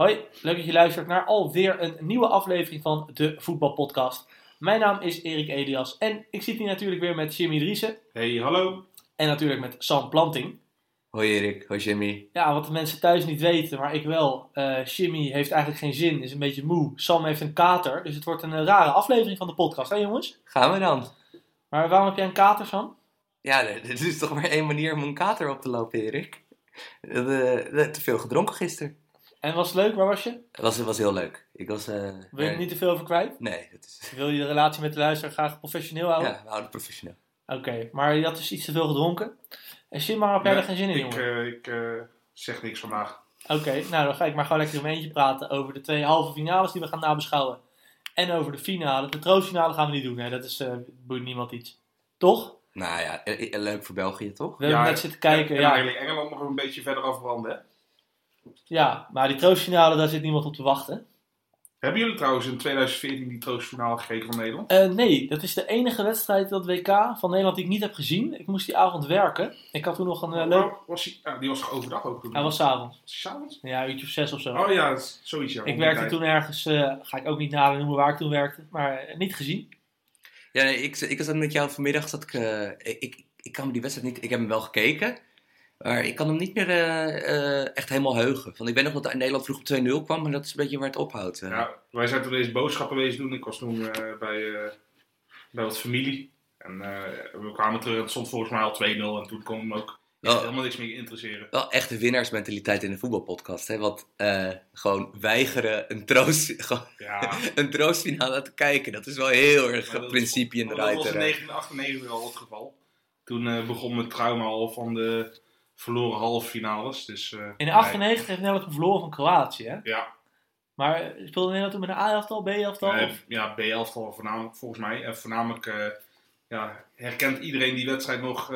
Hoi, leuk dat je luistert naar alweer een nieuwe aflevering van de Voetbalpodcast. Mijn naam is Erik Elias en ik zit hier natuurlijk weer met Jimmy Driessen Hey, hallo. en natuurlijk met Sam Planting. Hoi Erik, hoi Jimmy. Ja, wat de mensen thuis niet weten, maar ik wel. eh Jimmy heeft eigenlijk geen zin, is een beetje moe. Sam heeft een kater, dus het wordt een eh, rare aflevering van de podcast, hè jongens? Gaan we dan? Maar waarom heb jij een kater, Sam? Ja, er er is toch maar één manier om een kater op te lopen, Erik. Dat, eh, te veel gedronken gisteren. En was het leuk, waar was je? Het was, het was heel leuk. Ik was... eh, Wil je er niet te veel over kwijt? Nee, dat is... Wil je de relatie met de luisteraar graag professioneel houden? Ja, we houden het professioneel. Oké, maar je had dus iets te veel gedronken. En waarom heb jij er geen zin in, ik, jongen? eh, ik eh, zeg niks vandaag. Oké, nou dan ga ik maar gewoon lekker in mijn eentje praten over de twee halve finales die we gaan nabeschouwen. En over de finale. De troostfinale gaan we niet doen, hè. dat is, eh boeit niemand iets. Toch? Nou ja, leuk voor België, toch? We hebben net zitten kijken, en, ja. En Engeland nog een beetje verder afbranden, hè? Ja. Maar die troostfinale, daar zit niemand op te wachten. Hebben jullie trouwens in 2014 die troostfinale gekeken van Nederland? Eh, nee, dat is de enige wedstrijd dat WK van Nederland die ik niet heb gezien. Ik moest die avond werken. Ik had toen nog een uh, leuk... Oh, was die, ah, die was toch overdag ook toen? Hij was s'avonds. S'avonds? Ja, uurtje of zes of zo. Oh ja, zoiets ja. ik werkte toen ergens, eh, ga ik ook niet nader noemen waar ik toen werkte, maar niet gezien. Ja, nee, ik, ik zat met jou vanmiddag, zat ik, eh, ik, ik, ik kan me die wedstrijd niet, ik heb hem wel gekeken, maar ik kan hem niet meer eh, eh, echt helemaal heugen. Want ik weet nog dat Nederland vroeg op 2-0 kwam, maar dat is een beetje waar het ophoudt. eh. Ja, wij zijn toen deze boodschappen wezen doen. Ik was toen bij, bij wat familie. En we kwamen terug en het stond volgens mij al 2-0. En toen kon hem ook Oh. helemaal niks meer interesseren. Wel echt de winnaarsmentaliteit in de voetbalpodcast, hè? Want gewoon weigeren een, troost, gewoon Ja, een troostfinale te kijken, dat is wel heel erg een principe in de dat was in ruiter. 1998 al het geval. Toen begon het trauma al van de verloren halve finales. Dus, eh, In de 98 heeft Nederland verloren van Kroatië, hè? Ja, Maar eh, speelde Nederland toen met een A-elftal, B-elftal? ja B11 voornamelijk volgens mij. En voornamelijk eh, ja, herkent iedereen die wedstrijd nog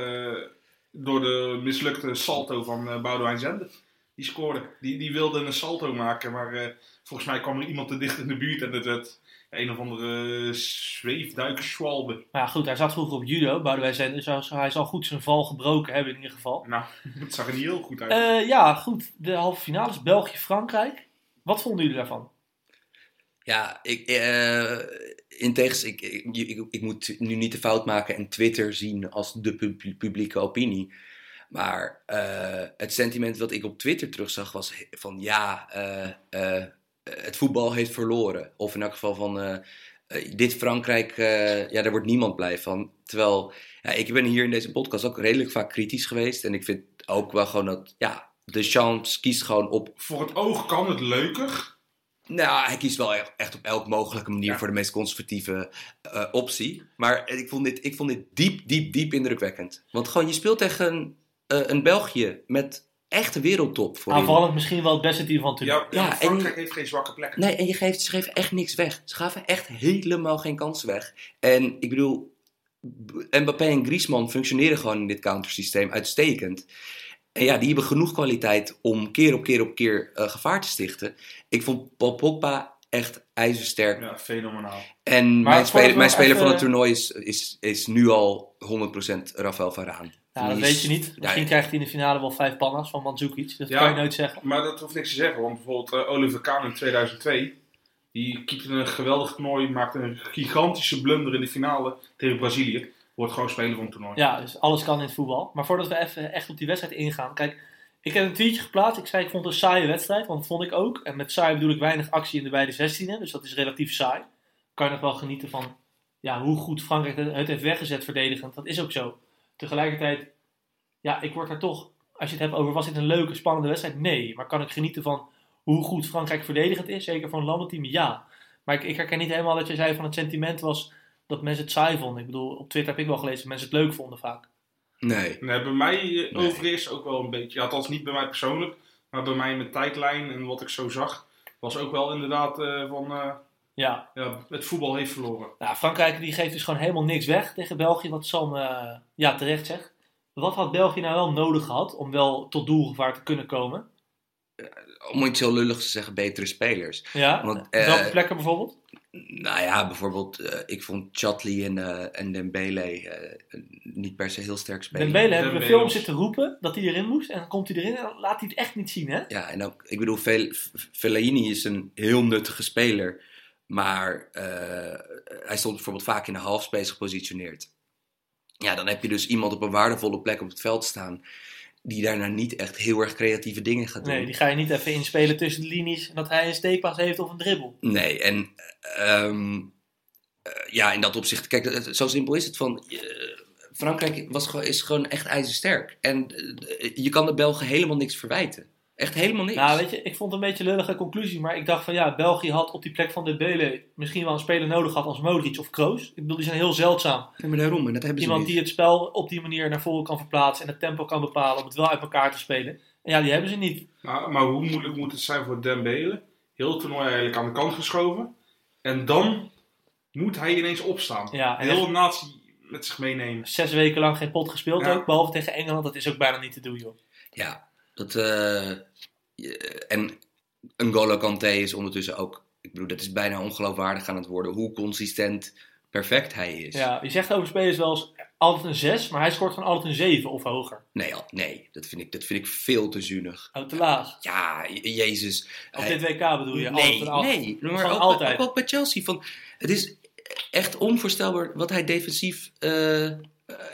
door de mislukte salto van Boudewijn Zende. Die scoorde. Die, die wilde een salto maken, maar volgens mij kwam er iemand te dicht in de buurt en het werd een of andere zweefduikerschwalbe. Maar ja, goed, hij zat vroeger op judo, Boudewijn Zender, dus hij zal- goed zijn val gebroken hebben in ieder geval. Nou, het zag er niet heel goed uit. Eh, ja, goed, de halve finales, België-Frankrijk. Wat vonden jullie daarvan? Ja, ik, eh, in tegens, ik, ik, ik, ik moet nu niet de fout maken en Twitter zien als de pub- publieke opinie. Maar eh, het sentiment wat ik op Twitter terugzag was van ja, eh, eh, het voetbal heeft verloren. Of in elk geval van eh, eh, dit Frankrijk, eh, ja, daar wordt niemand blij van. Terwijl, ja, ik ben hier in deze podcast ook redelijk vaak kritisch geweest. En ik vind ook wel gewoon dat, ja, de chance kiest gewoon op Voor het oog kan het leuker. nou, hij kiest wel echt, echt op elke mogelijke manier Ja. voor de meest conservatieve eh, optie. Maar ik vond, dit, ik vond dit diep, diep, diep indrukwekkend. Want gewoon, je speelt tegen een, eh, een België met echte wereldtop voor Aanvallend misschien wel het beste team van het toernooi. Ja, en- heeft geen zwakke plekken. Nee, en je geeft, ze geven echt niks weg. Ze gaven echt helemaal geen kansen weg. En ik bedoel, Mbappé en Griezmann functioneren gewoon in dit countersysteem uitstekend. En ja, die hebben genoeg kwaliteit om keer op keer op keer eh, gevaar te stichten. Ik vond Paul Pogba echt ijzersterk. Ja, fenomenaal. En Maar mijn, speler, mijn speler even- van het toernooi is, is, is nu al 100% Rafael Varaan. Ja, dat weet je niet. Ja, Misschien krijgt hij in de finale wel vijf panna's van Mandzukic. Dat Ja. kan je nooit zeggen. Maar dat hoeft niks te zeggen, want bijvoorbeeld eh, Oliver Kahn in 2002, die keepte een geweldig toernooi, maakte een gigantische blunder in de finale tegen Brazilië. Wordt gewoon speler van het toernooi. Ja, dus alles kan in het voetbal. Maar voordat we even echt op die wedstrijd ingaan. Kijk, ik heb een tweetje geplaatst. Ik zei ik vond het een saaie wedstrijd, want dat vond ik ook. En met saai bedoel ik weinig actie in de beide zestienen. Dus dat is relatief saai. Kan je nog wel genieten van ja, hoe goed Frankrijk het heeft weggezet verdedigend. Dat is ook zo. Tegelijkertijd, ja, ik word er toch, als je het hebt over was dit een leuke, spannende wedstrijd? Nee. Maar kan ik genieten van hoe goed Frankrijk verdedigend is? Zeker voor een landenteam? Ja. Maar ik, ik herken niet helemaal dat je zei van het sentiment was dat mensen het saai vonden. Ik bedoel, op Twitter heb ik wel gelezen dat mensen het leuk vonden vaak. Nee. Nee, bij mij eh, Nee. overigens ook wel een beetje, ja, althans niet bij mij persoonlijk, maar bij mij in mijn tijdlijn en wat ik zo zag, was ook wel inderdaad eh, van, eh, Ja, ja, het voetbal heeft verloren. nou, Frankrijk die geeft dus gewoon helemaal niks weg tegen België, wat Sam eh, ja, terecht zegt. Wat had België nou wel nodig gehad om wel tot doelgevaar te kunnen komen? eh, om iets heel lulligs te zeggen, betere spelers. Ja? Want, Op welke eh, plekken bijvoorbeeld? Nou ja, bijvoorbeeld, eh, ik vond Chatley en, eh en Dembele eh, niet per se heel sterk spelen. Dembele hebben we film zitten roepen dat hij erin moest. En dan komt hij erin en dan laat hij het echt niet zien, hè? Ja, en ook, ik bedoel, Fellaini is een heel nuttige speler. Maar eh, hij stond bijvoorbeeld vaak in de halfspace gepositioneerd. Ja, dan heb je dus iemand op een waardevolle plek op het veld staan. Die daarna niet echt heel erg creatieve dingen gaat doen. Nee, die ga je niet even inspelen tussen de linies. Dat hij een steekpas heeft of een dribbel. Nee, en ehm, eh, ja, in dat opzicht, kijk, zo simpel is het van. eh, Frankrijk was, gewoon- is gewoon echt ijzersterk. En je kan de Belgen helemaal niks verwijten. Echt helemaal niks. Nou, weet je, ik vond het een beetje een lullige conclusie. Maar ik dacht van ja, België had op die plek van de Bele misschien wel een speler nodig gehad als Modric of Kroos. Ik bedoel, die zijn heel zeldzaam. Ja, maar daarom, en dat hebben ze Iemand niet. die het spel op die manier naar voren kan verplaatsen en het tempo kan bepalen om het wel uit elkaar te spelen. En ja, die hebben ze niet. Maar, maar hoe moeilijk moet het zijn voor Dembele? Heel het toernooi eigenlijk aan de kant geschoven. En dan moet hij ineens opstaan. Ja, en Heel de natie met zich meenemen. zes weken lang geen pot gespeeld Ja. ook, behalve tegen Engeland. Dat is ook bijna niet te doen, joh. Ja, dat, je- en N'Golo Kanté is ondertussen ook, ik bedoel, dat is bijna ongeloofwaardig aan het worden hoe consistent perfect hij is. Ja, je zegt over spelers wel eens altijd een 6, maar hij scoort gewoon altijd een 7 of hoger. Nee, nee dat, vind ik, dat vind ik veel te zuinig. Oh, te laag. Ja, je- Jezus. Op hij- dit WK bedoel je? nee, altijd nee, maar ook, altijd. Ook, ook bij Chelsea. Van, het is echt onvoorstelbaar wat hij defensief. eh,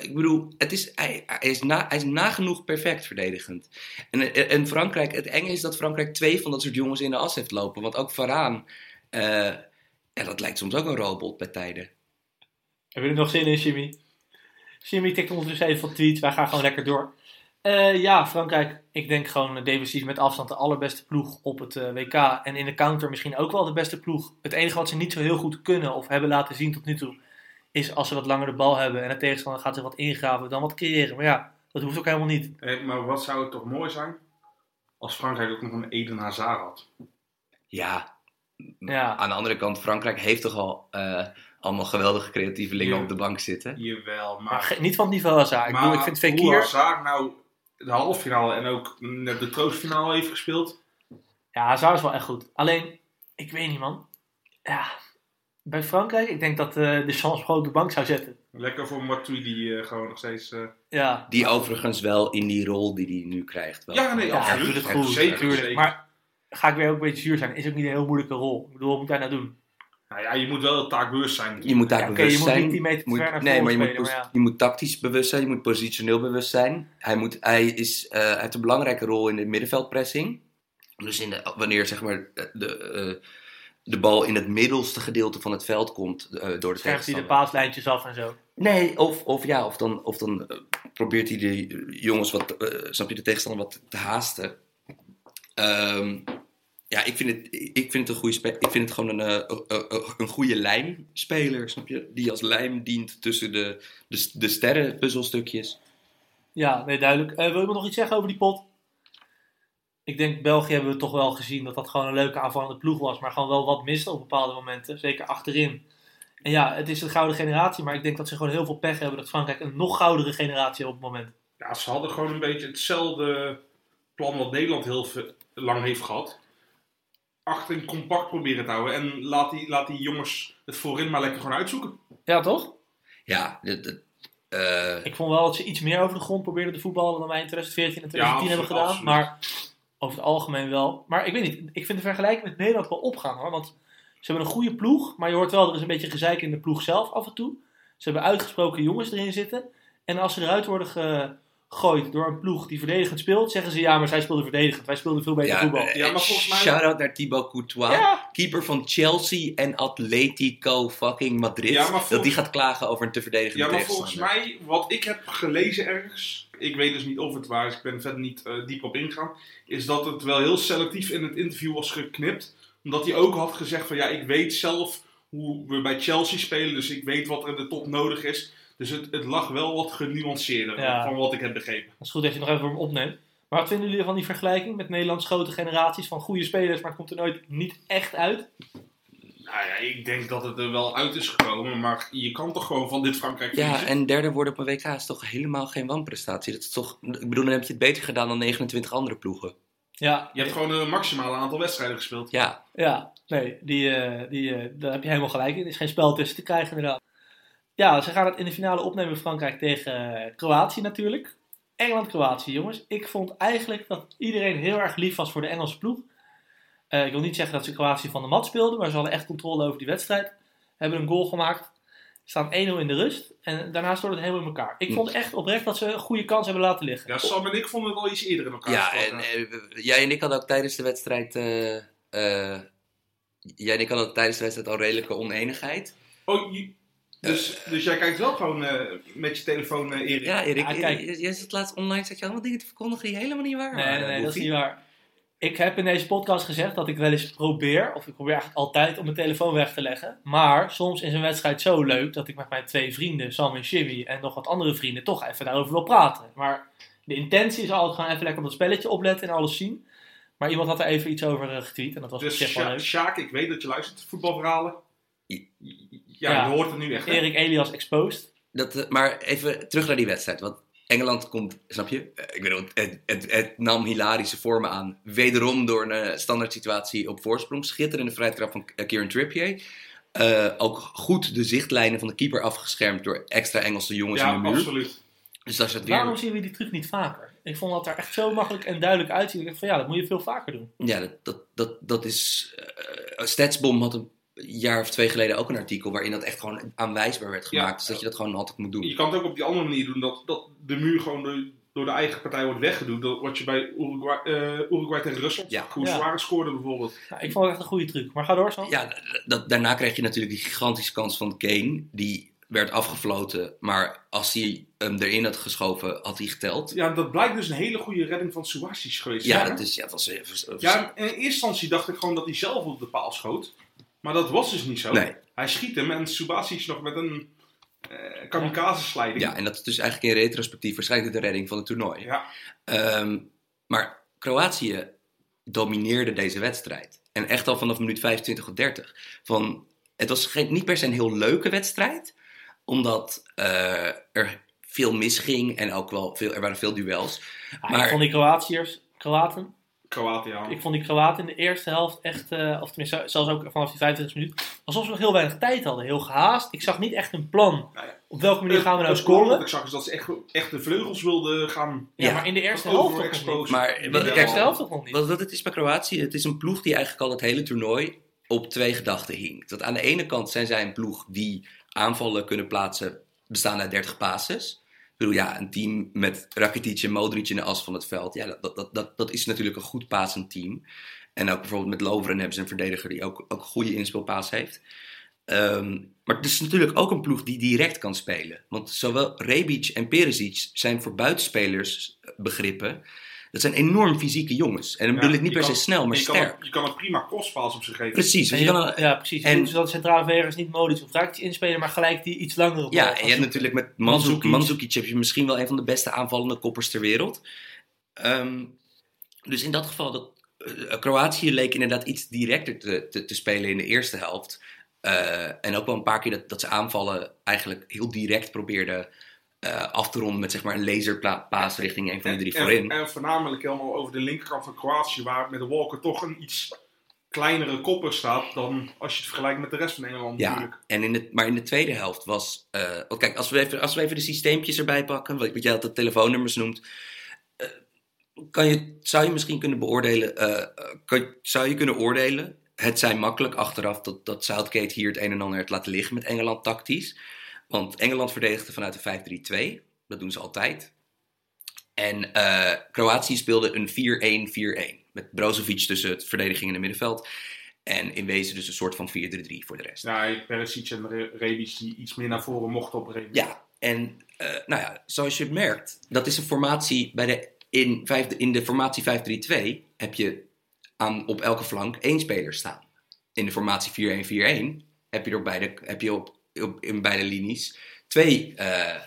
ik bedoel, het is, hij, is na, hij is nagenoeg perfect verdedigend. En, en, en Frankrijk, het enge is dat Frankrijk twee van dat soort jongens in de as heeft lopen. Want ook Varaan, eh, ja, dat lijkt soms ook een robot bij tijden. Heb je er nog zin in, Jimmy? Jimmy tikt ondertussen even wat tweets. Wij gaan gewoon lekker door. Eh, ja, Frankrijk, ik denk gewoon eh, defensief met afstand de allerbeste ploeg op het eh, WK. En in de counter misschien ook wel de beste ploeg. Het enige wat ze niet zo heel goed kunnen of hebben laten zien tot nu toe, is als ze wat langer de bal hebben en de tegenstander gaat zich wat ingraven, dan wat creëren. Maar ja, dat hoeft ook helemaal niet. Eh, maar wat zou het toch mooi zijn als Frankrijk ook nog een Eden Hazard had. Ja. Ja. Aan de andere kant, Frankrijk heeft toch al eh, allemaal geweldige creatievelingen Ja. op de bank zitten. Jawel, Maar maar, niet van het niveau als hij. Ik, bedoel, ik vind hoe Fekir... Hazard nou de halve finale en ook net de troostfinale heeft gespeeld. Ja, Hazard is wel echt goed. Alleen, ik weet niet man. Ja, bij Frankrijk, ik denk dat eh de chance gewoon op de bank zou zetten. Lekker voor Matuidi die eh, gewoon nog steeds... eh, Ja, Die overigens wel in die rol die hij nu krijgt. Wel Ja, nee, ja hij absoluut. doet het goed. Zeker, zeker. Maar ga ik weer ook een beetje zuur zijn. Is ook niet een heel moeilijke rol. Ik bedoel, wat moet hij nou doen? nou ja, je moet wel taakbewust zijn. Je moet daar Ja, Oké, bewust je moet zijn. niet die meter te Moet- naar nee, maar je moet, spelen. Maar pos- ja. je moet tactisch bewust zijn, je moet positioneel bewust zijn. Hij, moet, hij, is, eh, hij heeft een belangrijke rol in de middenveldpressing. Dus in de, wanneer zeg maar, de, eh, de bal in het middelste gedeelte van het veld komt eh, door de Scherpt hij de tegenstander. paaslijntjes af en zo. Nee, of, of ja, of dan, of dan eh, probeert hij de jongens wat, eh, snap je, de tegenstander wat te haasten. Ehm, ja, ik vind het, ik vind het een goede Ik vind het gewoon een, een goede lijmspeler, snap je? Die als lijm dient tussen de, de, de sterrenpuzzelstukjes. Ja, nee, duidelijk. Wil je me nog iets zeggen over die pot? Ik denk, België hebben we toch wel gezien dat dat gewoon een leuke aanvallende ploeg was. Maar gewoon wel wat miste op bepaalde momenten. Zeker achterin. En ja, het is een gouden generatie. Maar ik denk dat ze gewoon heel veel pech hebben dat Frankrijk een nog goudere generatie op het moment. Ja, ze hadden gewoon een beetje hetzelfde plan wat Nederland heel lang heeft gehad. Achterin compact proberen te houden. En laat die, laat die jongens het voorin maar lekker gewoon uitzoeken. Ja, toch? Ja, dat, dat, eh, Ik vond wel dat ze iets meer over de grond probeerden te voetballen dan wij in 2014 en 2010 Ja, hebben gedaan. absoluut. Maar over het algemeen wel. Maar ik weet niet, ik vind de vergelijking met Nederland wel opgaan hoor. Want ze hebben een goede ploeg, maar je hoort wel, er is een beetje gezeik in de ploeg zelf af en toe. Ze hebben uitgesproken jongens erin zitten. En als ze eruit worden gegooid door een ploeg die verdedigend speelt, zeggen ze ja, maar zij speelden verdedigend. Wij speelden veel beter ja, voetbal. eh, Ja, maar volgens mij- Shout-out naar Thibaut Courtois. Ja. Keeper van Chelsea en Atletico fucking Madrid. Ja, maar volgens- Dat die gaat klagen over een te verdedigende Ja, maar volgens mij, wat ik heb gelezen ergens, ik weet dus niet of het waar is, ik ben verder niet eh, diep op ingegaan, is dat het wel heel selectief in het interview was geknipt. Omdat hij ook had gezegd van ja, ik weet zelf hoe we bij Chelsea spelen, dus ik weet wat er in de top nodig is. Dus het, het lag wel wat genuanceerder Ja. van wat ik heb begrepen. Dat is goed dat je nog even voor hem opneemt. Maar wat vinden jullie van die vergelijking met Nederlands grote generaties van goede spelers, maar het komt er nooit niet echt uit? Nou ja, ik denk dat het er wel uit is gekomen, maar je kan toch gewoon van dit Frankrijk Ja, verliezen? en derde worden op een WK is toch helemaal geen wanprestatie. Dat is toch, ik bedoel, dan heb je het beter gedaan dan 29 andere ploegen. Ja, Je hebt gewoon een maximale aantal wedstrijden gespeeld. Ja, Ja, nee, die, eh, die, eh, daar heb je helemaal gelijk in. Er is geen spel tussen te krijgen, inderdaad. Ja, ze gaan het in de finale opnemen Frankrijk tegen eh, Kroatië natuurlijk. Engeland-Kroatië, jongens. Ik vond eigenlijk dat iedereen heel erg lief was voor de Engelse ploeg. Eh, ik wil niet zeggen dat ze Kroatië van de mat speelden, maar ze hadden echt controle over die wedstrijd. Hebben een goal gemaakt. Staan 1-0 in de rust. En daarna stort het helemaal in elkaar. Ik vond echt oprecht dat ze een goede kans hebben laten liggen. Ja, Sam en ik vonden het al iets eerder in elkaar. ja en eh, jij en ik hadden ook tijdens de wedstrijd... eh, eh, jij en ik hadden ook tijdens de wedstrijd al redelijke oneenigheid. Oh, je- dus, dus jij kijkt wel gewoon eh, met je telefoon, Erik? Ja, Erik, Ja, jij- zat laatst online, zat je allemaal dingen te verkondigen die helemaal niet waar Nee, waren. nee, nee, dat is niet waar. Ik heb in deze podcast gezegd dat ik wel eens probeer, of ik probeer eigenlijk altijd om mijn telefoon weg te leggen. Maar soms is een wedstrijd zo leuk dat ik met mijn twee vrienden, Sam en Jimmy, en nog wat andere vrienden, toch even daarover wil praten. Maar de intentie is altijd gewoon even lekker op dat spelletje opletten en alles zien. Maar iemand had er even iets over eh, getweet en dat was Dus wel leuk. Sjaak, ik weet dat je luistert, voetbalverhalen. Ja. Je hoort het nu echt. hè? Erik Elias exposed. Dat, eh, maar even terug naar die wedstrijd. Want Engeland komt, snap je? Eh, Ik bedoel, het, het, het nam hilarische vormen aan. Wederom door een eh, standaard situatie op voorsprong. Schitterende vrije trap van eh, Kieran Trippier. Eh, ook goed de zichtlijnen van de keeper afgeschermd door extra Engelse jongens Ja, in de muur. absoluut. Dus dat is het Waarom zien we die truc niet vaker? Ik vond dat er echt zo makkelijk en duidelijk uitziet. Ik dacht van ja, dat moet je veel vaker doen. Ja, dat, dat, dat, dat is. eh Statsbom had een jaar of twee geleden ook een artikel waarin dat echt gewoon aanwijsbaar werd gemaakt. Ja. Dus dat je dat gewoon altijd moet doen. Je kan het ook op die andere manier doen, dat, dat de muur gewoon door, door de eigen partij wordt weggedoe. Dat wat je bij Uruguay, eh, Uruguay tegen Rusland, Ja. hoe Ja. Scoorde bijvoorbeeld. Nou, ik vond het echt een goede truc. Maar ga door, Sam. Ja, dat, daarna kreeg je natuurlijk die gigantische kans van Kane. Die werd afgefloten. Maar als hij hem erin had geschoven, had hij geteld. Ja, dat blijkt dus een hele goede redding van Suarez geweest. Ja, hè? dat is. Ja, dat was, was- was- Ja, in eerste instantie dacht ik gewoon dat hij zelf op de paal schoot. Maar dat was dus niet zo. Nee. Hij schiet hem en Subasic nog met een eh kamikaze-sliding. ja, en dat is dus eigenlijk in retrospectief waarschijnlijk de redding van het toernooi. Ja. Ehm, maar Kroatië domineerde deze wedstrijd. En echt al vanaf minuut 25 of 30. Van, het was geen, niet per se een heel leuke wedstrijd. Omdat eh, er veel misging en ook wel veel, er waren veel duels. Ah, Maar- Ik vond die Kroatiërs, Kroaten, Kroatië, ik vond die Kroaten in de eerste helft echt, eh, of tenminste zelfs ook vanaf die 25 minuten, alsof ze nog heel weinig tijd hadden. Heel gehaast. Ik zag niet echt een plan. Nou ja. Op welke manier gaan we nou Het plan Wat scoren? ik zag is dat ze echt, echt de vleugels wilden gaan... Ja, Ja. maar in de eerste helft toch nog niet. Maar In de eerste helft toch nog niet. Wat, wat het is bij Kroatië, het is een ploeg die eigenlijk al het hele toernooi op twee gedachten hing. Dat aan de ene kant zijn zij een ploeg die aanvallen kunnen plaatsen, bestaan uit 30 passes. Bedoel, ja, een team met Rakitic en Modric in de as van het veld. Ja, dat, dat, dat, dat is natuurlijk een goed passend team. En ook bijvoorbeeld met Lovren hebben ze een verdediger die ook, ook een goede inspeelpaas heeft. Ehm, maar het is natuurlijk ook een ploeg die direct kan spelen. Want zowel Rebic en Perisic zijn voor buitenspelers begrippen. Dat zijn enorm fysieke jongens. En dan Ja, bedoel ik niet per kan- se snel, maar je, kan, sterk. je kan een prima crosspaas op zich geven. Precies. En Dus je- je kan een- ja, precies. en- zodat de centrale verdedigers niet Modric of Rakitic inspelen, maar gelijk die iets langere bal ja, en je hebt natuurlijk met Mandzukic, Mandzukic. Mandzukic heb je misschien wel een van de beste aanvallende koppers ter wereld. Ehm, dus in dat geval, dat, eh, Kroatië leek inderdaad iets directer te, te, te spelen in de eerste helft. Eh, en ook wel een paar keer dat, dat ze aanvallen eigenlijk heel direct probeerden eh, af te ronden met zeg maar een laserpaas richting een van de drie en, voorin. en voornamelijk helemaal over de linkerkant van Kroatië, waar met de Walker toch een iets kleinere kopper staat dan als je het vergelijkt met de rest van Engeland Ja, natuurlijk. en in de, maar in de tweede helft was. want kijk, als we, even, als we even de systeempjes erbij pakken, wat, wat jij altijd telefoonnummers noemt. eh, kan je, zou je misschien kunnen beoordelen. kan, zou je kunnen oordelen. Het zijn makkelijk achteraf dat, dat Southgate hier het een en ander heeft laten liggen met Engeland tactisch. Want Engeland verdedigde vanuit de 5-3-2. Dat doen ze altijd. En eh, Kroatië speelde een 4-1-4-1. Met Brozovic tussen het verdediging en het middenveld. En in wezen dus een soort van 4-3-3 voor de rest. Ja, Perisic en Re- Rebic die iets meer naar voren mochten op Rebic. Ja, en eh, nou ja, zoals je merkt, dat is een formatie bij de, in, vijf, in de formatie 5-3-2 heb je aan, op elke flank één speler staan. In de formatie 4-1-4-1 heb je, er beide, heb je op, op, in beide linies twee, eh,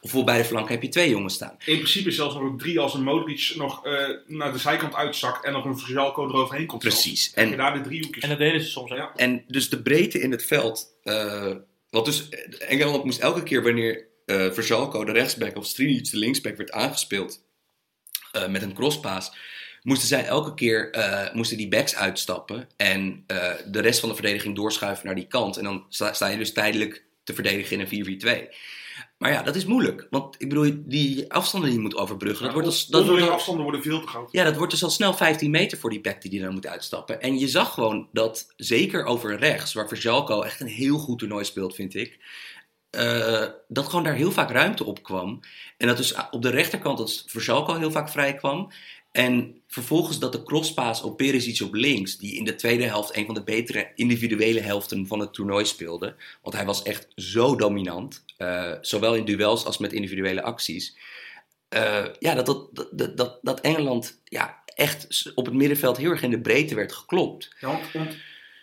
of op beide flanken heb je twee jongens staan. In principe zelfs nog ook drie als een Modric nog eh, naar de zijkant uitzakt en nog een Verjalco eroverheen komt. Precies. En, daar de driehoekjes. En dat deden ze soms. Ja. en dus de breedte in het veld, eh want dus Engeland moest elke keer wanneer eh Verjalco de rechtsback of Strinic de linksback werd aangespeeld, eh, met een crosspaas, moesten zij elke keer eh, moesten die backs uitstappen en eh, de rest van de verdediging doorschuiven naar die kant. En dan sta, sta je dus tijdelijk te verdedigen in een 4-4-2. Maar ja, dat is moeilijk. Want ik bedoel, die afstanden die je moet overbruggen, dat wordt, als, dat wordt, afstanden worden veel te groot. ja, dat wordt dus al snel 15 meter voor die back die die dan moet uitstappen. En je zag gewoon dat, zeker over rechts, waar Verjalco echt een heel goed toernooi speelt, vind ik. eh, dat gewoon daar heel vaak ruimte op kwam. En dat dus op de rechterkant dat Verjalco heel vaak vrij kwam. En vervolgens dat de crosspaas op Perisic op links, die in de tweede helft een van de betere individuele helften van het toernooi speelde. Want hij was echt zo dominant, eh, zowel in duels als met individuele acties. Eh, ja, dat, dat, dat, dat, dat Engeland ja, echt op het middenveld heel erg in de breedte werd geklopt. Ja, want, want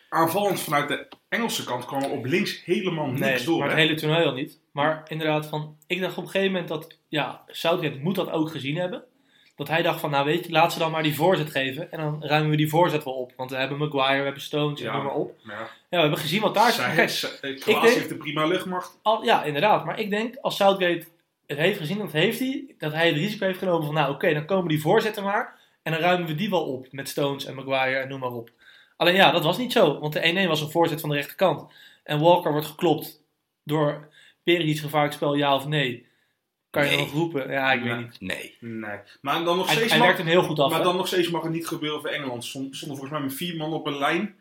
aanvallend vanuit de Engelse kant kwam er op links helemaal niks Nee, door. maar het hele toernooi al niet. Maar inderdaad, van, ik dacht op een gegeven moment dat, ja, Southgate moet dat ook gezien hebben. Dat hij dacht van, nou weet je, laat ze dan maar die voorzet geven. En dan ruimen we die voorzet wel op. Want we hebben Maguire, we hebben Stones, en Ja. noem maar op. Ja. Ja, we hebben gezien wat daar is. Zij, eh, Kroatië denk- heeft een prima luchtmacht. al, ja, inderdaad. Maar ik denk, als Southgate het heeft gezien, dat heeft hij. Dat hij het risico heeft genomen van, nou oké, dan komen die voorzetten maar. En dan ruimen we die wel op. Met Stones en Maguire en noem maar op. Alleen ja, dat was niet zo. Want de 1-1 was een voorzet van de rechterkant. En Walker wordt geklopt door Perisic gevaarlijk spel, ja of nee. Kan je Nee. nog roepen? Ja, ik Nee. weet niet. Nee. Nee. Maar dan nog Hij, steeds hij mag, werkt hem heel goed af. maar hè? dan nog steeds mag het niet gebeuren voor Engeland. Stond- stonden volgens mij met vier man op een lijn.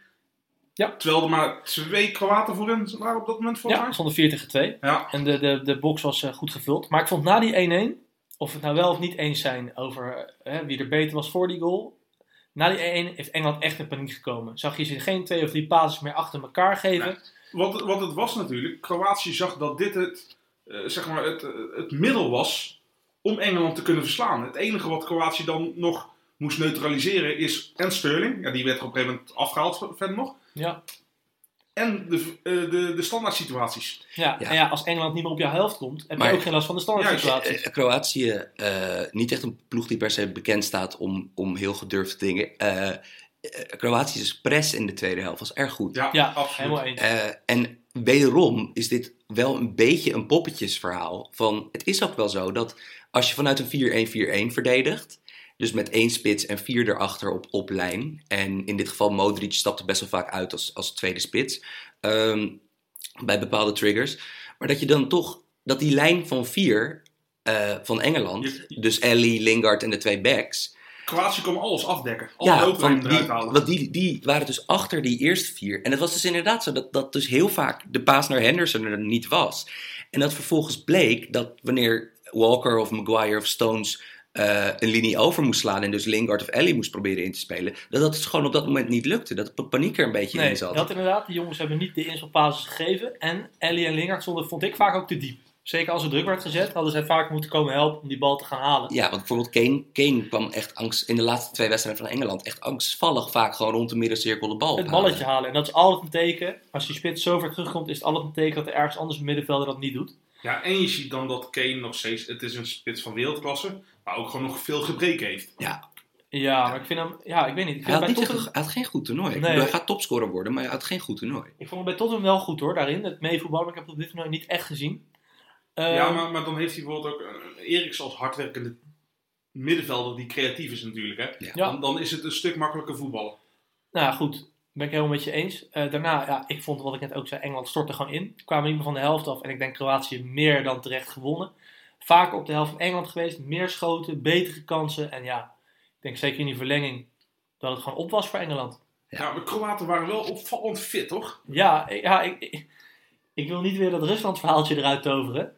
Ja. Terwijl er maar twee Kroaten voorin waren op dat moment volgens ja, mij. het stond 4 tegen 2. Ja. En de, de, de box was eh, goed gevuld. Maar ik vond na die 1-1, of we het nou wel of niet eens zijn over eh, hè, wie er beter was voor die goal. Na die 1-1 heeft Engeland echt in paniek gekomen. Zag je ze geen twee of drie passes meer achter elkaar geven. Nee. Wat, wat het was natuurlijk, Kroatië zag dat dit het, eh, zeg maar het, eh, het middel was om Engeland te kunnen verslaan. Het enige wat Kroatië dan nog moest neutraliseren is en Sterling. Ja, die werd er op een gegeven moment afgehaald verder nog. Ja. En de, eh, de, de standaard situaties. Ja, Ja. En ja, als Engeland niet meer op jouw helft komt, heb Maar- je ook geen last van de standaard situaties. Eh, Kroatië, eh, niet echt een ploeg die per se bekend staat om, om heel gedurfde dingen. Eh eh, Kroatië's press in de tweede helft was erg goed. Ja, Ja, absoluut. helemaal eens. Eh, en wederom is dit wel een beetje een poppetjesverhaal. Van, het is ook wel zo dat als je vanuit een 4-1-4-1 verdedigt, dus met één spits en vier erachter op, op lijn, en in dit geval Modric stapte best wel vaak uit als, als tweede spits, ehm, bij bepaalde triggers, maar dat je dan toch, dat die lijn van vier eh, van Engeland, dus Ellie, Lingard en de twee backs, Kroatië kon alles afdekken. Alle ja, eruit die, halen. want die, die waren dus achter die eerste vier. En het was dus inderdaad zo dat, dat dus heel vaak de paas naar Henderson er niet was. En dat vervolgens bleek dat wanneer Walker of Maguire of Stones eh, een linie over moest slaan en dus Lingard of Ellie moest proberen in te spelen, dat dat dus gewoon op dat moment niet lukte. Dat de paniek er een beetje Nee, in zat. dat inderdaad. Die jongens hebben niet de inspelpases gegeven. En Ellie en Lingard stonden, vond ik, vaak ook te diep. Zeker als er druk werd gezet, hadden zij vaak moeten komen helpen om die bal te gaan halen. Ja, want bijvoorbeeld Kane, Kane kwam echt angst, in de laatste twee wedstrijden van Engeland echt angstvallig vaak gewoon rond de middencirkel de bal Het ophalen. balletje halen. En dat is altijd een teken. Als je spits zo ver terugkomt, is het altijd een teken dat er ergens anders een middenvelder dat niet doet. Ja, en je ziet dan dat Kane nog steeds, het is een spits van wereldklasse, maar ook gewoon nog veel gebreken heeft. Ja, maar ik vind hem, ja, ik weet niet. Ik, Hij had, bij echt, hij had geen goed toernooi. Nee. bedoel, hij gaat topscorer worden, maar hij had geen goed toernooi. ik vond hem bij Tottenham wel goed hoor, daarin. Het meevoetballen, maar ik heb het op dit toernooi niet echt gezien. Ehm, ja, maar, maar dan heeft hij bijvoorbeeld ook uh, Eriks als hardwerkende middenvelder die creatief is natuurlijk. Hè? Ja. Ja. Dan, dan is het een stuk makkelijker voetballen. Nou ja, goed. Ben ik helemaal met je eens. Eh, daarna, ja, ik vond wat ik net ook zei, Engeland stortte gewoon in. Kwamen niet meer van de helft af. En ik denk Kroatië meer dan terecht gewonnen. Vaker op de helft van Engeland geweest. Meer schoten, betere kansen. En ja, ik denk zeker in die verlenging dat het gewoon op was voor Engeland. Ja, de Kroaten waren wel opvallend fit, toch? Ja, ik- ja ik, ik, ik wil niet weer dat Rusland verhaaltje eruit toveren.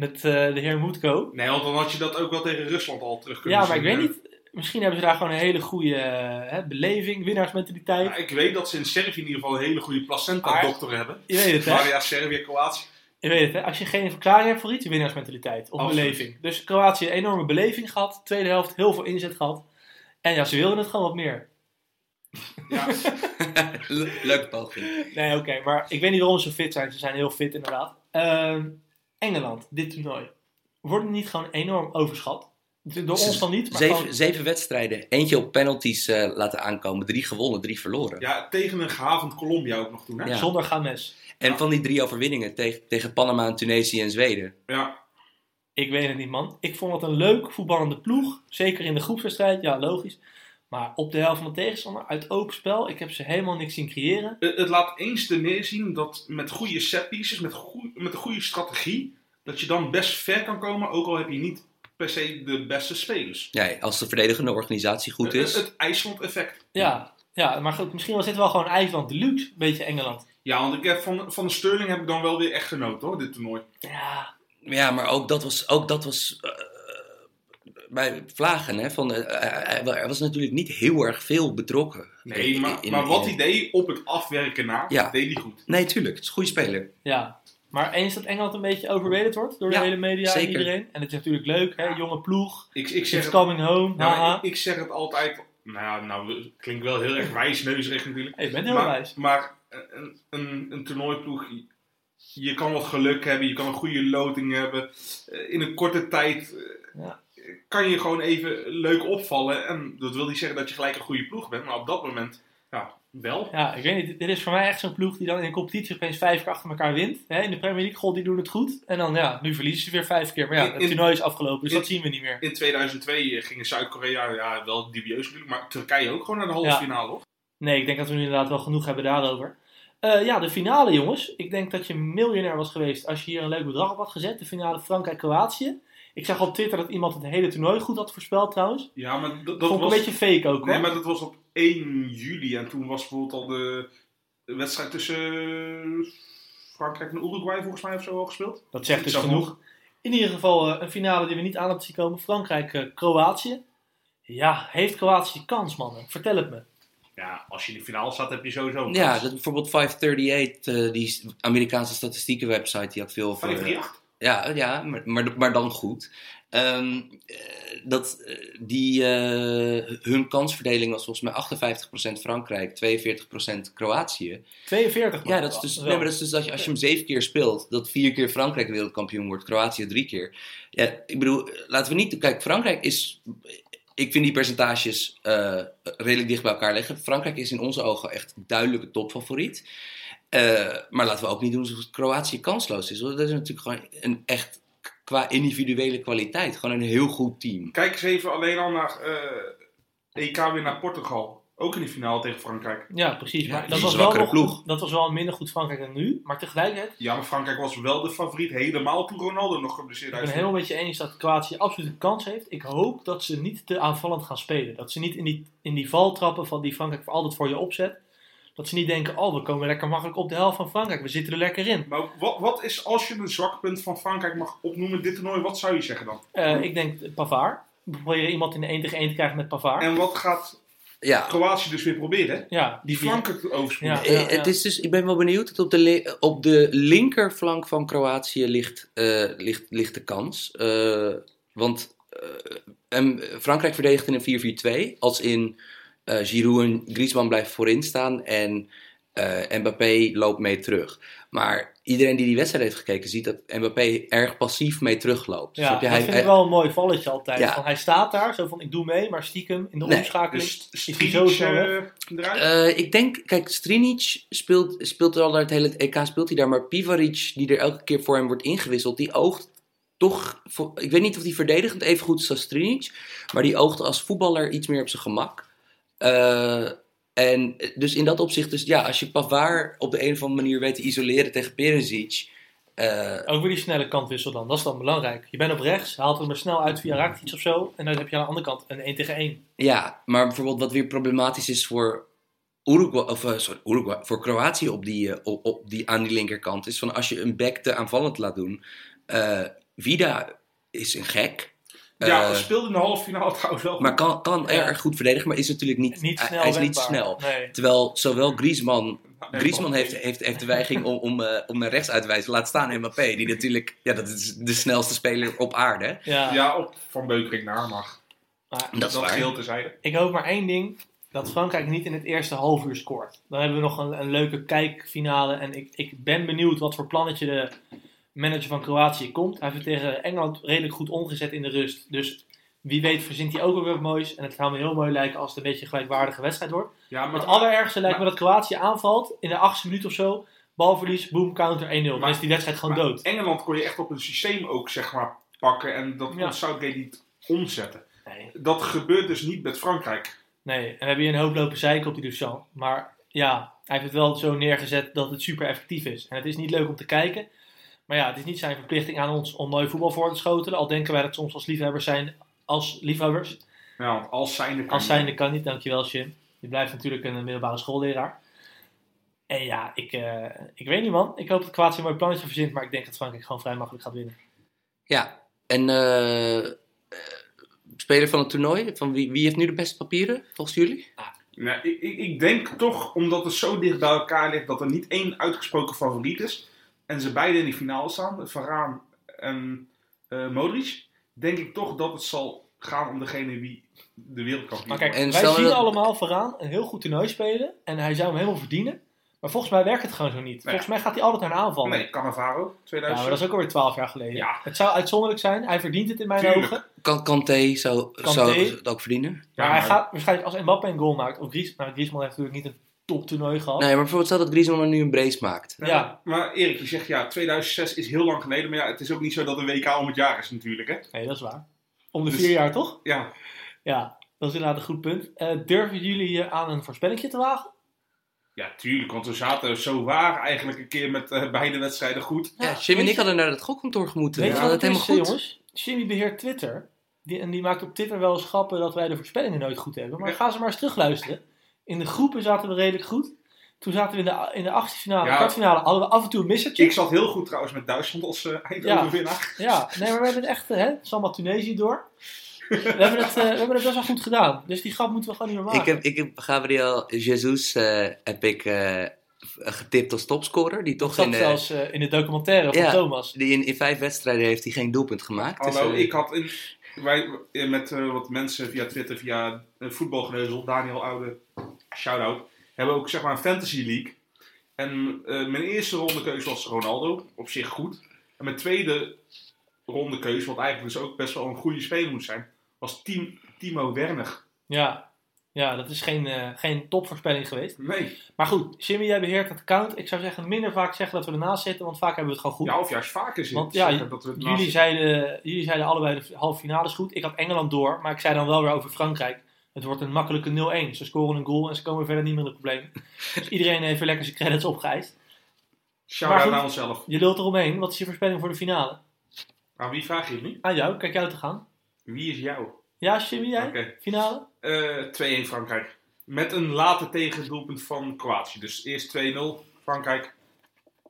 Met eh, de heer Moetko. Nee, want dan had je dat ook wel tegen Rusland al terug kunnen Ja, maar ik weet hè. niet. Misschien hebben ze daar gewoon een hele goede eh, hè, beleving, winnaarsmentaliteit. Ja, ik weet dat ze in Servië in ieder geval een hele goede placenta-dokter hebben. Je weet het, hè? Maar ja, Servië, Kroatië. Je weet het, hè? Als je geen verklaring hebt voor iets, winnaarsmentaliteit of Absoluut. beleving. Dus Kroatië, enorme beleving gehad. Tweede helft, heel veel inzet gehad. En ja, ze wilden het gewoon wat meer. Ja, Le- Leuke poging. Nee, oké, maar ik weet niet waarom ze zo fit zijn. Ze zijn heel fit, inderdaad. Ehm, Engeland, dit toernooi. Worden niet gewoon enorm overschat? Door ons dan niet, maar Zeven, gewoon- zeven wedstrijden. Eentje op penalties eh, laten aankomen. Drie gewonnen, drie verloren. ja, tegen een gehavend Colombia ook nog toen. Hè? Ja. zonder Games. En van die drie overwinningen tegen, tegen Panama, Tunesië en Zweden. Ja. Ik weet het niet, man. Ik vond het een leuk voetballende ploeg. Zeker in de groepswedstrijd, ja, logisch. Maar op de helft van de tegenstander, uit open spel, ik heb ze helemaal niks zien creëren. Het, het laat eens te neerzien dat met goede setpieces, met, met een goede strategie, dat je dan best ver kan komen, ook al heb je niet per se de beste spelers. Ja, als de verdedigende organisatie goed is. het IJsland-effect. Ja, ja maar goed, misschien was dit wel gewoon IJsland Deluxe, een beetje Engeland. Ja, want ik heb van, van de Sterling heb ik dan wel weer echt genoten hoor, dit toernooi. Ja, Ja, maar ook dat was, ook dat was eh, bij Vlagen. Hè, van, hij- hij was natuurlijk niet heel erg veel betrokken. Nee, In- maar, in- maar wat in- hij deed op het afwerken na, Ja. deed hij goed. Nee, tuurlijk. Het is een goede speler. ja. Maar eens dat Engeland een beetje overrated wordt door de Ja, hele media en zeker. iedereen. En het is natuurlijk leuk, hè, jonge ploeg. Ik, ik, zeg It's het, coming home, nou, ik, ik zeg het altijd, nou ja, nou, het klinkt wel heel erg wijsneuzerig natuurlijk. Hey, je bent heel maar, wijs. Maar een, een, een toernooiploeg, je kan wat geluk hebben, je kan een goede loting hebben. In een korte tijd Ja. Kan je gewoon even leuk opvallen. En dat wil niet zeggen dat je gelijk een goede ploeg bent, maar op dat moment, ja, wel. Ja, ik weet niet. Dit- is voor mij echt zo'n ploeg die dan in een competitie opeens vijf keer achter elkaar wint. Hè, in de Premier League, die doen het goed. En dan, ja, nu verliezen ze weer vijf keer. Maar ja, het in- toernooi is afgelopen, dus in- dat zien we niet meer. In 2002 gingen Zuid-Korea, ja, wel dubieus natuurlijk, maar Turkije ook gewoon naar de halve Ja. finale, hoor. Nee, ik denk dat we nu inderdaad wel genoeg hebben daarover. Eh, ja, de finale, jongens. Ik denk dat je miljonair was geweest als je hier een leuk bedrag op had gezet. De finale Frankrijk-Kroatië. Ik zag op Twitter dat iemand het hele toernooi goed had voorspeld trouwens. Ja, maar dat, Dat vond ik was... een beetje fake ook, hoor. Nee, maar dat was op 1 juli en toen was bijvoorbeeld al de wedstrijd tussen Frankrijk en Uruguay volgens mij of zo al gespeeld. Dat zegt dus genoeg. In ieder geval eh, een finale die we niet aan hebben zien komen. Frankrijk-Kroatië. ja, heeft Kroatië kans, mannen? Vertel het me. Ja, als je in de finale staat heb je sowieso een Ja, kans. dat, bijvoorbeeld 538, eh, die Amerikaanse statistieken website, die had veel over... 538. Ja, ja maar, maar, maar dan goed. Ehm, eh, dat, eh, die, eh, hun kansverdeling was volgens mij 58% Frankrijk, 42% Kroatië. 42 Ja, dat is dus, wel. nee, maar dat is dus dat je, als je hem zeven keer speelt, dat vier keer Frankrijk wereldkampioen wordt, Kroatië drie keer. Ja, ik bedoel, laten we niet. Kijk, Frankrijk is. Ik vind die percentages redelijk dicht bij elkaar liggen. Frankrijk is in onze ogen echt duidelijk de topfavoriet. Eh, maar laten we ook niet doen alsof Kroatië kansloos is. Want dat is natuurlijk gewoon een echt qua individuele kwaliteit. Gewoon een heel goed team. Kijk eens even alleen al naar eh EK weer naar Portugal. Ook in de finale tegen Frankrijk. Ja, precies. Maar dat was, wel nog, ploeg. dat was wel een minder goed Frankrijk dan nu. Maar tegelijkertijd, Ja, maar Frankrijk was wel de favoriet helemaal toen Ronaldo nog geblesseerd ik ben uit. het helemaal met je eens dat Kroatië absoluut een kans heeft. Ik hoop dat ze niet te aanvallend gaan spelen. Dat ze niet in die, in die valtrappen van die Frankrijk voor altijd voor je opzet. Dat ze niet denken, oh, we komen lekker makkelijk op de helft van Frankrijk. We zitten er lekker in. Maar wat, wat is, als je een zwak punt van Frankrijk mag opnoemen in dit toernooi, wat zou je zeggen dan? Eh, ik denk Pavard. We proberen iemand in de 1 tegen 1 te krijgen met Pavard. En wat gaat Ja, Kroatië dus weer proberen? ja, Die Frankrijk overspoelen. Ja. Eh, Het is dus, ik ben wel benieuwd. Dat op, de op de linkerflank van Kroatië ligt, eh, ligt, ligt de kans. Eh, want eh, en Frankrijk verdedigt in een 4-4-2. Als in eh Giroud en Griezmann blijven voorin staan. En eh, Mbappé loopt mee terug. Maar iedereen die die wedstrijd heeft gekeken ziet dat Mbappé erg passief mee terugloopt. Ja, je? dat Hij- vind ik wel een mooi valletje altijd. Ja. Van, hij staat daar, zo van ik doe mee, maar stiekem in de Nee, omschakeling Dus is hij zo snel eh, eruit? Ik denk, kijk, Strinic speelt, speelt al het hele EK speelt hij daar, maar Pivaric, die er elke keer voor hem wordt ingewisseld, die oogt toch, ik weet niet of die verdedigend even goed is als Strinic, maar die oogt als voetballer iets meer op zijn gemak. Eh, en dus in dat opzicht, dus ja, als je Pavard op de een of andere manier weet te isoleren tegen Perisic, eh, Ook weer die snelle kantwissel dan, dat is dan belangrijk. Je bent op rechts, haalt hem er snel uit via Rakitic of zo. En dan heb je aan de andere kant een 1 tegen 1. Ja, maar bijvoorbeeld wat weer problematisch is voor Uruguay, of eh, sorry, Uruguay, voor Kroatië op die, op, op die, aan die linkerkant is van als je een back te aanvallend laat doen. eh, Vida is een gek. Ja, eh, speelde in de halve finale trouwens wel. maar kan, kan Ja. erg goed verdedigen, maar is natuurlijk niet, Niet hij- snel hij is niet wendbaar. snel. Nee. Terwijl zowel Griezmann, Griezmann man. heeft, heeft, heeft de weiging om, om, eh, om naar rechts uit te wijzen. Laat staan Mbappé, die natuurlijk, ja, dat is de snelste speler op aarde. Ja, Ja, op Van Beukering naar, maar maar Dat is dat waar. geheel terzijde. ik hoop maar één ding. Dat Frankrijk niet in het eerste half uur scoort. Dan hebben we nog een, een leuke kijkfinale. En ik, ik ben benieuwd wat voor plannetje de manager van Kroatië komt. Hij heeft het tegen Engeland redelijk goed omgezet in de rust. Dus wie weet verzint hij ook wel weer wat moois. En het zou me heel mooi lijken als het een beetje een gelijkwaardige wedstrijd wordt. Ja, maar, Het allerergste lijkt me dat Kroatië aanvalt in de achtste minuut of zo. Balverlies, boom, counter 1-0. Dan is die wedstrijd gewoon dood. Engeland kon je echt op een systeem ook zeg maar pakken en dat Ja. kon Southgate niet omzetten. Nee. Dat gebeurt dus niet met Frankrijk. Nee, en we hebben hier een hoop lopen zeiken op die Duchamp. Maar ja, hij heeft het wel zo neergezet dat het super effectief is. En het is niet leuk om te kijken. Maar ja, het is niet zijn verplichting aan ons om mooi voetbal voor te schotelen. Al denken wij dat soms als liefhebbers zijn, als liefhebbers. Ja, want als zijnde kan Als je- zijnde kan niet, dankjewel Jim. Je blijft natuurlijk een middelbare schoolleraar. En ja, ik, eh, ik weet niet man. Ik hoop dat Kroatië een mooi plannetje verzint. Maar ik denk dat Frankrijk gewoon vrij makkelijk gaat winnen. Ja, en eh, eh, speler van het toernooi, van wie, wie heeft nu de beste papieren volgens jullie? Nou, ik, ik, ik denk toch, omdat het zo dicht bij elkaar ligt, dat er niet één uitgesproken favoriet is. En ze beide in die finale staan, Varaan en eh Modric. Denk ik toch dat het zal gaan om degene wie de wereldkampioen Maar kijk, En wij zien dat- allemaal Varaan een heel goed toernooi spelen. En hij zou hem helemaal verdienen. Maar volgens mij werkt het gewoon zo niet. Volgens mij gaat hij altijd naar een aanval. Nee, Cannavaro, Ja, 2000. maar dat is ook alweer 12 jaar geleden. Ja. Het zou uitzonderlijk zijn. Hij verdient het in mijn Tuurlijk. ogen. Kan Kanté zou, Kanté. zou het ook verdienen? Maar, Ja, hij maar- gaat waarschijnlijk als Mbappé een goal maakt. Of Gries, nou, Griezmann heeft natuurlijk niet een toptoernooi gehad. Nee, maar bijvoorbeeld stel dat Griezmann nu een brace maakt. Ja, Ja. Maar Erik, je zegt ja, 2006 is heel lang geleden. Maar ja, het is ook niet zo dat een WK om het jaar is natuurlijk. Hè? Nee, dat is waar. Om de Dus- vier jaar toch? Ja, Ja, dat is inderdaad een goed punt. Eh, durven jullie je aan een voorspellingje te wagen? ja, tuurlijk. Want we zaten zo waar eigenlijk een keer met eh, beide wedstrijden goed. Ja, Jim en ik hadden naar het gokkantoor gemoeten. Weet We je hadden wat het helemaal is, goed. jongens? Jimmy beheert Twitter. Die, en die maakt op Twitter wel eens grappen dat wij de voorspellingen nooit goed hebben. Maar Ja. ga ze maar eens terugluisteren. In de groepen zaten we redelijk goed. Toen zaten we in de, in de achtste finale, Ja. kwartfinale, hadden we af en toe een missertje. Ik zat heel goed trouwens met Duitsland als eh eindoverwinnaar. Ja, nee, maar we hebben het echt, hè, Samba Tunesië door. We hebben, het, eh, we hebben het best wel goed gedaan. Dus die grap moeten we gewoon niet meer Ik maken. heb, ik heb Gabriel Jesus eh, heb ik, eh, getipt als topscorer. Die dat toch zat in, de, zelfs eh, in de documentaire van Ja. Thomas. die in, in vijf wedstrijden heeft hij geen doelpunt gemaakt. Dus, Hallo, eh, ik had in, wij, eh, met eh, wat mensen via Twitter, via uh, voetbalgeneuzel, Daniel Oude, shout-out, hebben ook zeg maar een fantasy league. En eh, mijn eerste rondekeuze was Ronaldo, op zich goed. En mijn tweede rondekeuze, wat eigenlijk dus ook best wel een goede speler moet zijn, was Timo Werner. Ja, ja dat is geen, eh, geen topvoorspelling geweest. Nee, Maar goed, Jimmy, jij beheert het account. Ik zou zeggen, minder vaak zeggen dat we ernaast zitten, want vaak hebben we het gewoon goed. ja, of juist vaker zit. Want ja, dat we het naast- jullie, zeiden, jullie zeiden allebei de halve finales goed. Ik had Engeland door, maar ik zei dan wel weer over Frankrijk. Het wordt een makkelijke 0-1. Ze scoren een goal en ze komen verder niet meer in de problemen. Dus iedereen heeft weer lekker zijn credits opgeëist. Shout-out Maar goed. naar onszelf. Je lult eromheen. Wat is je voorspelling voor de finale? Aan wie vraag je het nu? Aan jou, kijk jou te gaan. Wie is jou? Ja, Jimmy, jij? Oké. Finale? Eh, 2-1 Frankrijk. Met een late tegendoelpunt van Kroatië. Dus eerst 2-0 Frankrijk.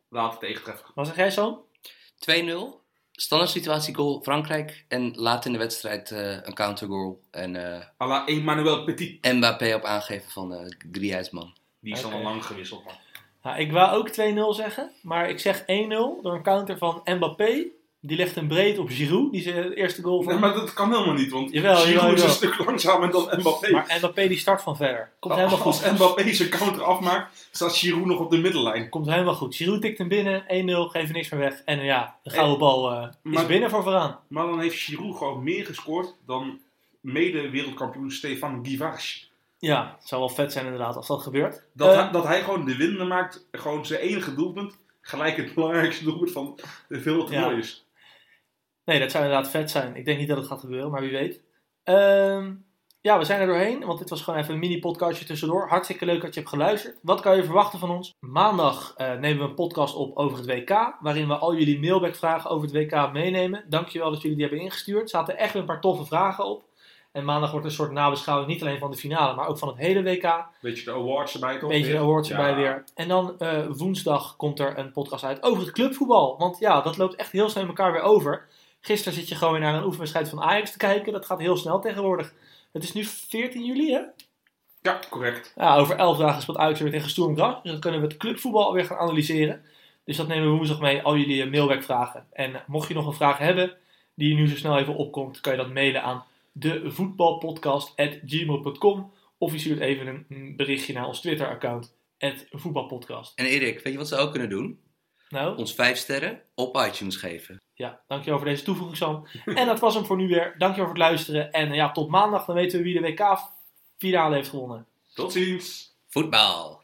Late tegentreffer. Wat zeg jij zo? 2-0. Standaard situatie goal Frankrijk. En laat in de wedstrijd eh, een countergoal. En eh, à la Emmanuel Petit. Mbappé op aangeven van eh Griezmann. Die is Oké. al lang gewisseld. Man. Nou, ik wou ook 2-0 zeggen, maar ik zeg 1-0 door een counter van Mbappé. Die legt een breed op Giroud, die zijn eerste goal van. Nee, maar dat kan helemaal niet, want Jawel, Giroud jawel, is een stuk langzamer dan Mbappé. Maar Mbappé die start van verder. Komt helemaal goed. Als Mbappé zijn counter afmaakt, staat Giroud nog op de middenlijn. Komt helemaal goed. Giroud tikt hem binnen, 1-0, geven niks meer weg. En eh, ja, de gouden bal eh, is maar- binnen voor vooraan. Maar dan heeft Giroud gewoon meer gescoord dan mede-wereldkampioen Stefan Givars. Ja, het zou wel vet zijn inderdaad als dat gebeurt. Dat, Eh, hij, dat hij gewoon de winnende maakt, gewoon zijn enige doelpunt, gelijk het belangrijkste doelpunt van de veel toernooi is. Nee, dat zou inderdaad vet zijn. Ik denk niet dat het gaat gebeuren, maar wie weet. Ehm, ja, we zijn er doorheen, want dit was gewoon even een mini-podcastje tussendoor. Hartstikke leuk dat je hebt geluisterd. Wat kan je verwachten van ons? Maandag eh, nemen we een podcast op over het WK, waarin we al jullie mailback-vragen over het WK meenemen. Dankjewel dat jullie die hebben ingestuurd. Er zaten echt weer een paar toffe vragen op. En maandag wordt een soort nabeschouwing, niet alleen van de finale, maar ook van het hele WK. Weet je de awards erbij toch? Beetje de awards Ja. erbij weer. En dan eh, woensdag komt er een podcast uit over het clubvoetbal. Want ja, dat loopt echt heel snel in elkaar weer over. Gisteren zit je gewoon weer naar een oefenwedstrijd van Ajax te kijken. Dat gaat heel snel tegenwoordig. Het is nu 14 juli, hè? Ja, correct. Ja, over 11 dagen speelt Ajax weer tegen Sturm Graz. Dus dan kunnen we het clubvoetbal alweer gaan analyseren. Dus dat nemen we woensdag mee, al jullie eh, mailwerkvragen. En mocht je nog een vraag hebben die nu zo snel even opkomt, kan je dat mailen aan devoetbalpodcast.gmail.com of je stuurt even een- een berichtje naar ons Twitter-account, voetbalpodcast. En Erik, weet je wat ze ook kunnen doen? Nou, Ons vijf sterren op iTunes geven. Ja, dankjewel voor deze toevoeging, Sam. En dat was hem voor nu weer. Dankjewel voor het luisteren. En eh, ja, tot maandag, dan weten we wie de WK-finale heeft gewonnen. Tot ziens. Voetbal.